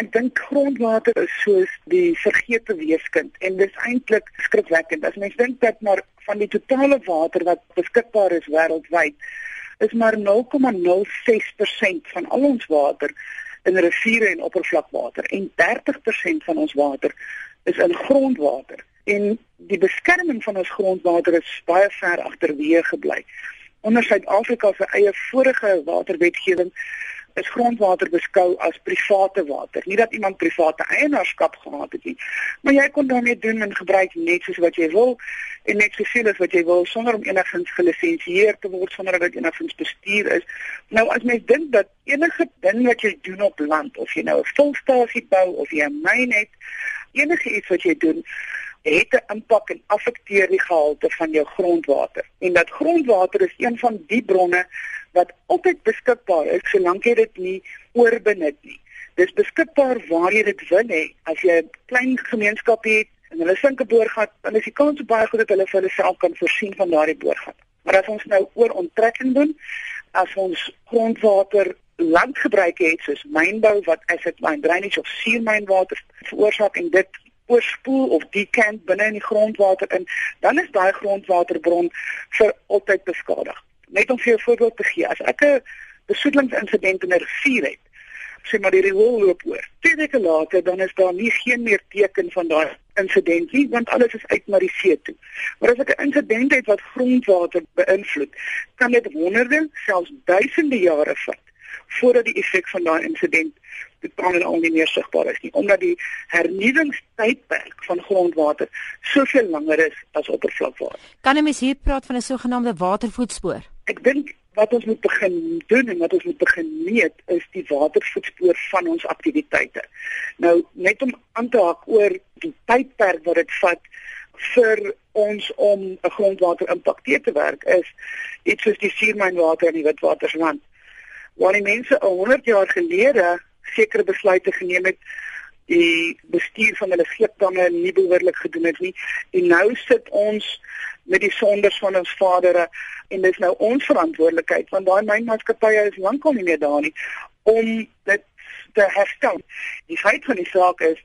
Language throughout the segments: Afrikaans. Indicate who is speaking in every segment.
Speaker 1: Ek dink grondwater is soos die vergete weeskind en dis eintlik skrikwekkend. As mens dink dat maar van die totale water wat beskikbaar is wêreldwyd, is maar 0,06% van al ons water in riviere en oppervlakwater en 30% van ons water is in grondwater. En die beskerming van ons grondwater is baie ver agterweë gebly. Onder Suid-Afrika se eie vorige waterwetgewing is grondwater beskou as private water. Nie dat iemand private eienaarskap gehad het nie, maar jy kon daarmee doen en gebruik net soos wat jy wil en net soveel as wat jy wil sonder om enigins gelisensieer te word sonder dat dit enigins bestuur is. Nou as mens dink dat enige ding wat jy doen op land of jy nou 'n volstasie bou of jy 'n myn het, enige iets wat jy doen het 'n impak en affekteer die gehalte van jou grondwater. En dat grondwater is een van die bronne wat altyd beskikbaar is solank jy dit nie oorbenut nie. Dis beskikbaar waar jy dit wil hê. As jy 'n klein gemeenskap het en hulle sink 'n boorgat, dan is die kans baie goed dat hulle vir hulle self kan voorsien van daardie boorgat. Maar as ons nou oor onttrekking doen, as ons grondwater landgebruik het soos mynbou wat acid mine drainage of suurmynwater veroorsaak en dit oorspoel of decant binne in die grondwater in, dan is daai grondwaterbron vir altyd beskadig net om vir jou 'n voorbeeld te gee, as ek 'n besoedelingsinsident in 'n rivier het, sê maar die riool loop oor. Twee weke later dan is daar nie geen meer teken van daai insident nie, want alles is uit na die see toe. Maar as ek 'n insident het wat grondwater beïnvloed, kan dit honderde, selfs duisende jare vat voordat die effek van daai insident totaal en al nie meer sigbaar is nie omdat die hernuwingstydperk van grondwater soveel langer is as oppervlakwater.
Speaker 2: Kan 'n mens hier praat van 'n sogenaamde watervoetspoor?
Speaker 1: Ek dink wat ons moet begin doen en wat ons moet begin meet is die watervoetspoor van ons aktiwiteite. Nou net om aan te haak oor die tydperk wat dit vat vir ons om 'n grondwater impakteer te werk is iets soos die suurmynwater in die Witwatersrand. Waar die mense 100 jaar gelede sekere besluite geneem het die bestuur van hulle skeepdamme nie behoorlik gedoen het nie en nou sit ons met die sondes van ons vadere en dis nou ons verantwoordelikheid want daai mynmaatskappye is lankal nie meer daar nie om dit te herstel. Die feit van die saak is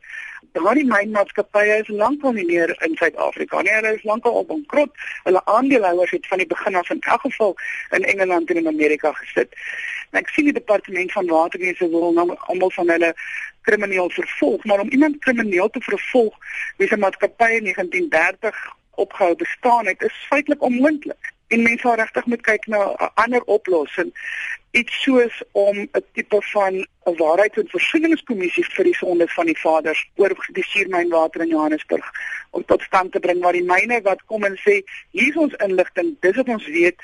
Speaker 1: daai mynmaatskappye is lankal nie meer in Suid-Afrika nie. Hulle is lankal op bankrot. Hulle aandeelhouers het van die begin af in elk geval in Engeland en in Amerika gesit. En ek sien die departement van waterwese wil nou almal van hulle krimineel vervolg, maar om iemand krimineel te vervolg wie se maatskappy in 1930 opgehou bestaan het, is feitelik onmoontlik. En mense sal regtig moet kyk na 'n ander oplossing. Iets soos om 'n tipe van 'n waarheids- en versoeningskommissie vir die sonde van die vaders oor die suurmynwater in Johannesburg om tot stand te bring waar die myne wat kom en sê hier is ons inligting, dis wat ons weet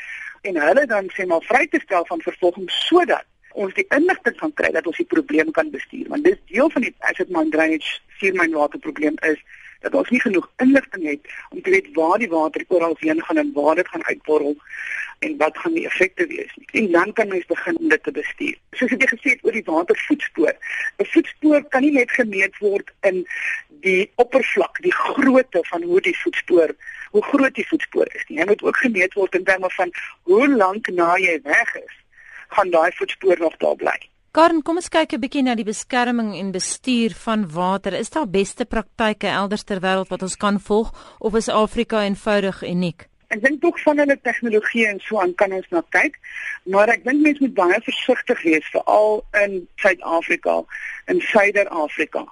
Speaker 1: en hulle dan sê maar vry te stel van vervolging sodat ons die inligting kan kry dat ons die probleem kan bestuur. Want dis deel van die asset mine drainage suurmynwater probleem is dat ons nie genoeg inligting het om te weet waar die water oral heen gaan en waar dit gaan uitborrel en wat gaan die effekte wees nie. En dan kan mens begin om dit te bestuur. Soos ek gesê het oor die watervoetspoor. 'n Voetspoor kan nie net gemeet word in die oppervlak, die grootte van hoe die voetspoor, hoe groot die voetspoor is nie. Dit moet ook gemeet word in terme van hoe lank na jy weg is, gaan daai voetspoor nog daar bly.
Speaker 2: Karen, kom ons kyk 'n bietjie na die beskerming en bestuur van water. Is daar beste praktyke elders ter wêreld wat ons kan volg of is Afrika eenvoudig uniek?
Speaker 1: Ek dink tog van hulle tegnologie en so aan kan ons na kyk, maar ek dink mense moet baie versigtig wees veral in Suid-Afrika en Suider-Afrika.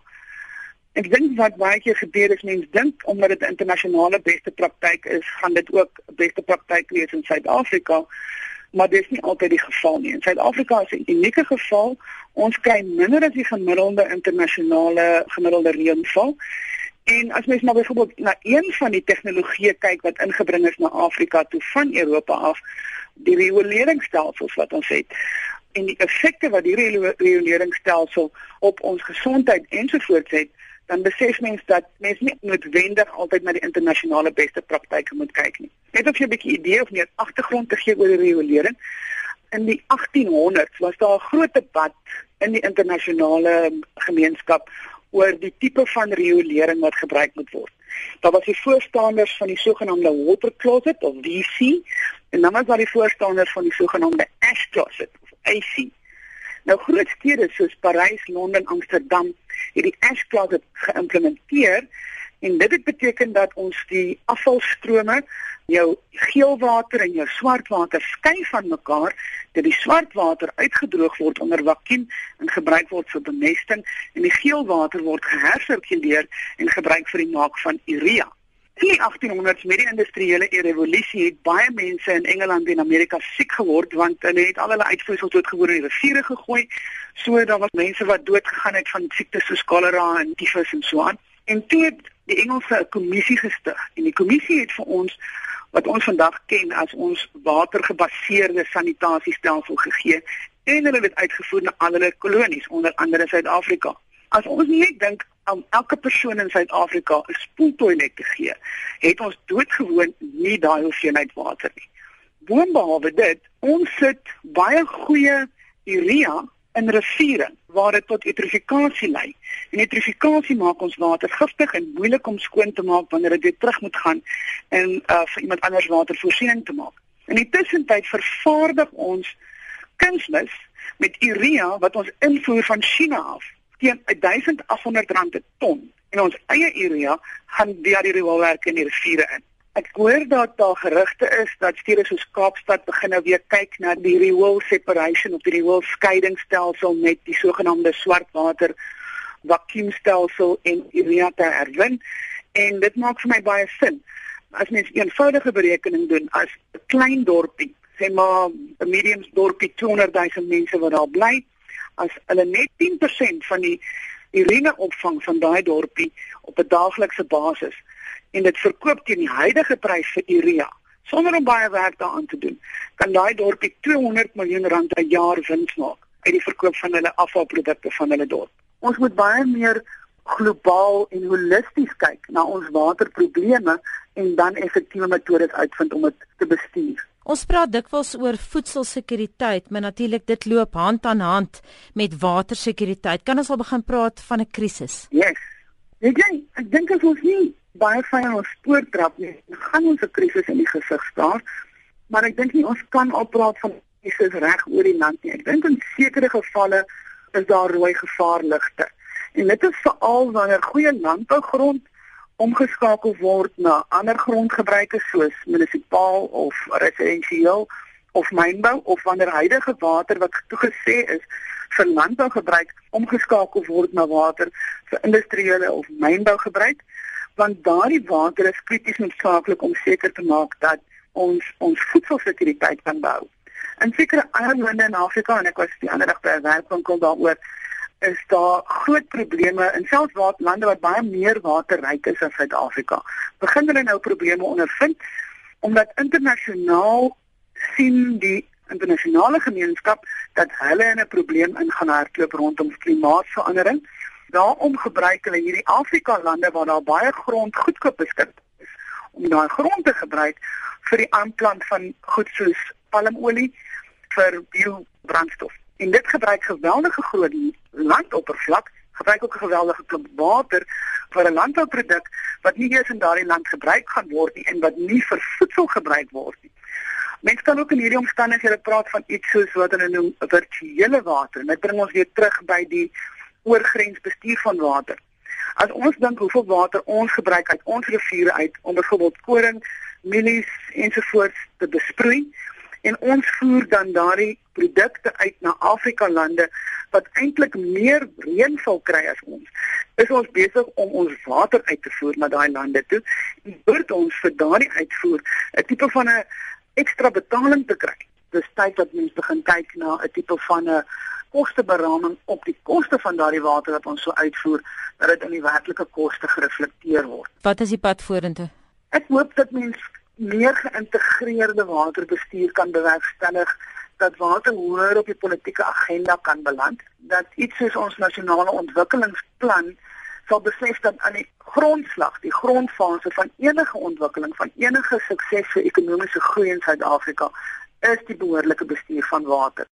Speaker 1: Ek dink wat baie keer gebeur is mense dink omdat dit internasionale beste praktyk is, gaan dit ook beste praktyk wees in Suid-Afrika maar dit is nie altyd die geval nie. In Suid-Afrika is 'n unieke geval. Ons kry minder as die gemiddelde internasionale gemiddelde reënval. En as mens maar byvoorbeeld na een van die tegnologieë kyk wat ingebring is na Afrika toe van Europa af, die rioleringsstelsels wat ons het en die effekte wat die rioleringsstelsel op ons gesondheid ensovoorts het, dan besef mens dat mens nie noodwendig altyd na die internasionale beste praktyke moet kyk nie. Net of jy 'n bietjie idee of meer agtergrond te gee oor die riolering. In die 1800s was daar 'n groot debat in die internasionale gemeenskap oor die tipe van riolering wat gebruik moet word. Daar was die voorstanders van die sogenaamde water closet of WC en dan was daar die voorstanders van die sogenaamde ash closet of AC. Nou groot stede soos Parys, Londen, Amsterdam hierdie ash clause geïmplementeer en dit het beteken dat ons die afvalstrome jou geelwater en jou swartwater skei van mekaar dat die swartwater uitgedroog word onder vakuum en gebruik word vir bemesting en die geelwater word gehersirkuleer en gebruik vir die maak van urea. In die 1800s met die industriële revolusie het baie mense in Engeland en Amerika siek geword want hulle het al hulle uitvoersel doodgewoon in die riviere gegooi. So daar was mense wat dood gegaan het van siektes soos kolera en tifus en so aan. En toe het die Engelse kommissie gestig en die kommissie het vir ons wat ons vandag ken as ons watergebaseerde sanitasiestelsel gegee en hulle het uitgevoer na hulle kolonies onder andere Suid-Afrika. As ons net dink aan elke persoon in Suid-Afrika 'n spoeltoilet te gee, het ons doodgewoon nie daai hoeveelheid water nie. Boonbehalwe dit, ons sit baie goeie urea in riviere waar dit tot eutrofikasie lei. En eutrofikasie maak ons water giftig en moeilik om skoon te maak wanneer dit weer terug moet gaan en uh, vir iemand anders watervoorsiening te maak. In die tussentyd vervaardig ons kunsmis met urea wat ons invoer van China af teen 1800 rand per ton en ons eie urea gaan via die rioolwerke in die riviere in. Ek hoor dat daar gerugte is dat stede soos Kaapstad begin nou weer kyk na die rewol separation of die rewol skeidingsstelsel met die sogenaamde swartwater vakuumstelsel en urea te herwin en dit maak vir my baie sin. As mens eenvoudige berekening doen as 'n klein dorpie, sê maar 'n medium dorpie 200 000 mense wat daar bly, as hulle net 10% van die urine opvang van daai dorpie op 'n daaglikse basis en dit verkoop teen die huidige prys vir urea sonder om baie werk daaraan te doen, kan daai dorpie 200 miljoen rand per jaar wins maak uit die verkoop van hulle afvalprodukte van hulle dorp. Ons moet baie meer globaal en holisties kyk na ons waterprobleme en dan effektiewe metodes uitvind om dit te bestuur.
Speaker 2: Ons praat dikwels oor voedselsekuriteit, maar natuurlik dit loop hand aan hand met watersekuriteit. Kan ons al begin praat van 'n krisis?
Speaker 1: Yes. Ek dink ek dink as ons nie baie aan ons spoor trap nie. Gaan ons 'n krisis in die gesig staar. Maar ek dink nie ons kan al praat van krisis reg oor die land nie. Ek dink in sekere gevalle is daar rooi gevaarligte. En dit is veral wanneer goeie landbougrond omgeskakel word na ander grondgebruike soos munisipaal of residensieel of mynbou of wanneer huidige water wat toegesê is vir landbougebruik omgeskakel word na water vir industriële of mynbougebruik want daardie water is krities noodsaaklik om seker te maak dat ons ons voedselsekuriteit kan bou. In sekere ander lande in Afrika en ek was die ander dag by 'n werkwinkel daaroor is daar groot probleme in selfs wat lande wat baie meer waterryk is as Suid-Afrika. Begin hulle nou probleme ondervind omdat internasionaal sien die internasionale gemeenskap dat hulle in 'n probleem ingaan hardloop rondom klimaatsverandering Daarom gebruik hulle hierdie Afrika lande waar daar baie grond goedkoop beskikbaar is om daai grond te gebruik vir die aanplant van goed soos palmolie vir biobrandstof. En dit gebruik geweldige groot landoppervlak, gebruik ook 'n geweldige klomp water vir 'n landbouproduk wat nie eers in daardie land gebruik gaan word nie en wat nie vir voedsel gebruik word nie. Mens kan ook in hierdie omstandighede praat van iets soos wat hulle noem virtuele water. Dit bring ons weer terug by die oorgrensbestuur van water. As ons dink hoeveel water ons gebruik uit ons riviere uit om byvoorbeeld koring, mielies ensovoorts te besproei en ons voer dan daardie produkte uit na Afrika lande wat eintlik meer reënval kry as ons. Is ons besig om ons water uit te voer na daai lande toe en word ons vir daardie uitvoer 'n tipe van 'n ekstra betaling te kry. Dis tyd dat mense begin kyk na 'n tipe van 'n kosteberaming op die koste van daardie water wat ons so uitvoer dat dit in die werklike koste gereflekteer word.
Speaker 2: Wat is die pad vorentoe?
Speaker 1: Ek hoop dat mense meer geïntegreerde waterbestuur kan bewerkstellig dat water hoër op die politieke agenda kan beland dat iets soos ons nasionale ontwikkelingsplan sal besef dat aan die grondslag, die grondfase van enige ontwikkeling, van enige suksesvolle ekonomiese groei in Suid-Afrika is die behoorlike bestuur van water.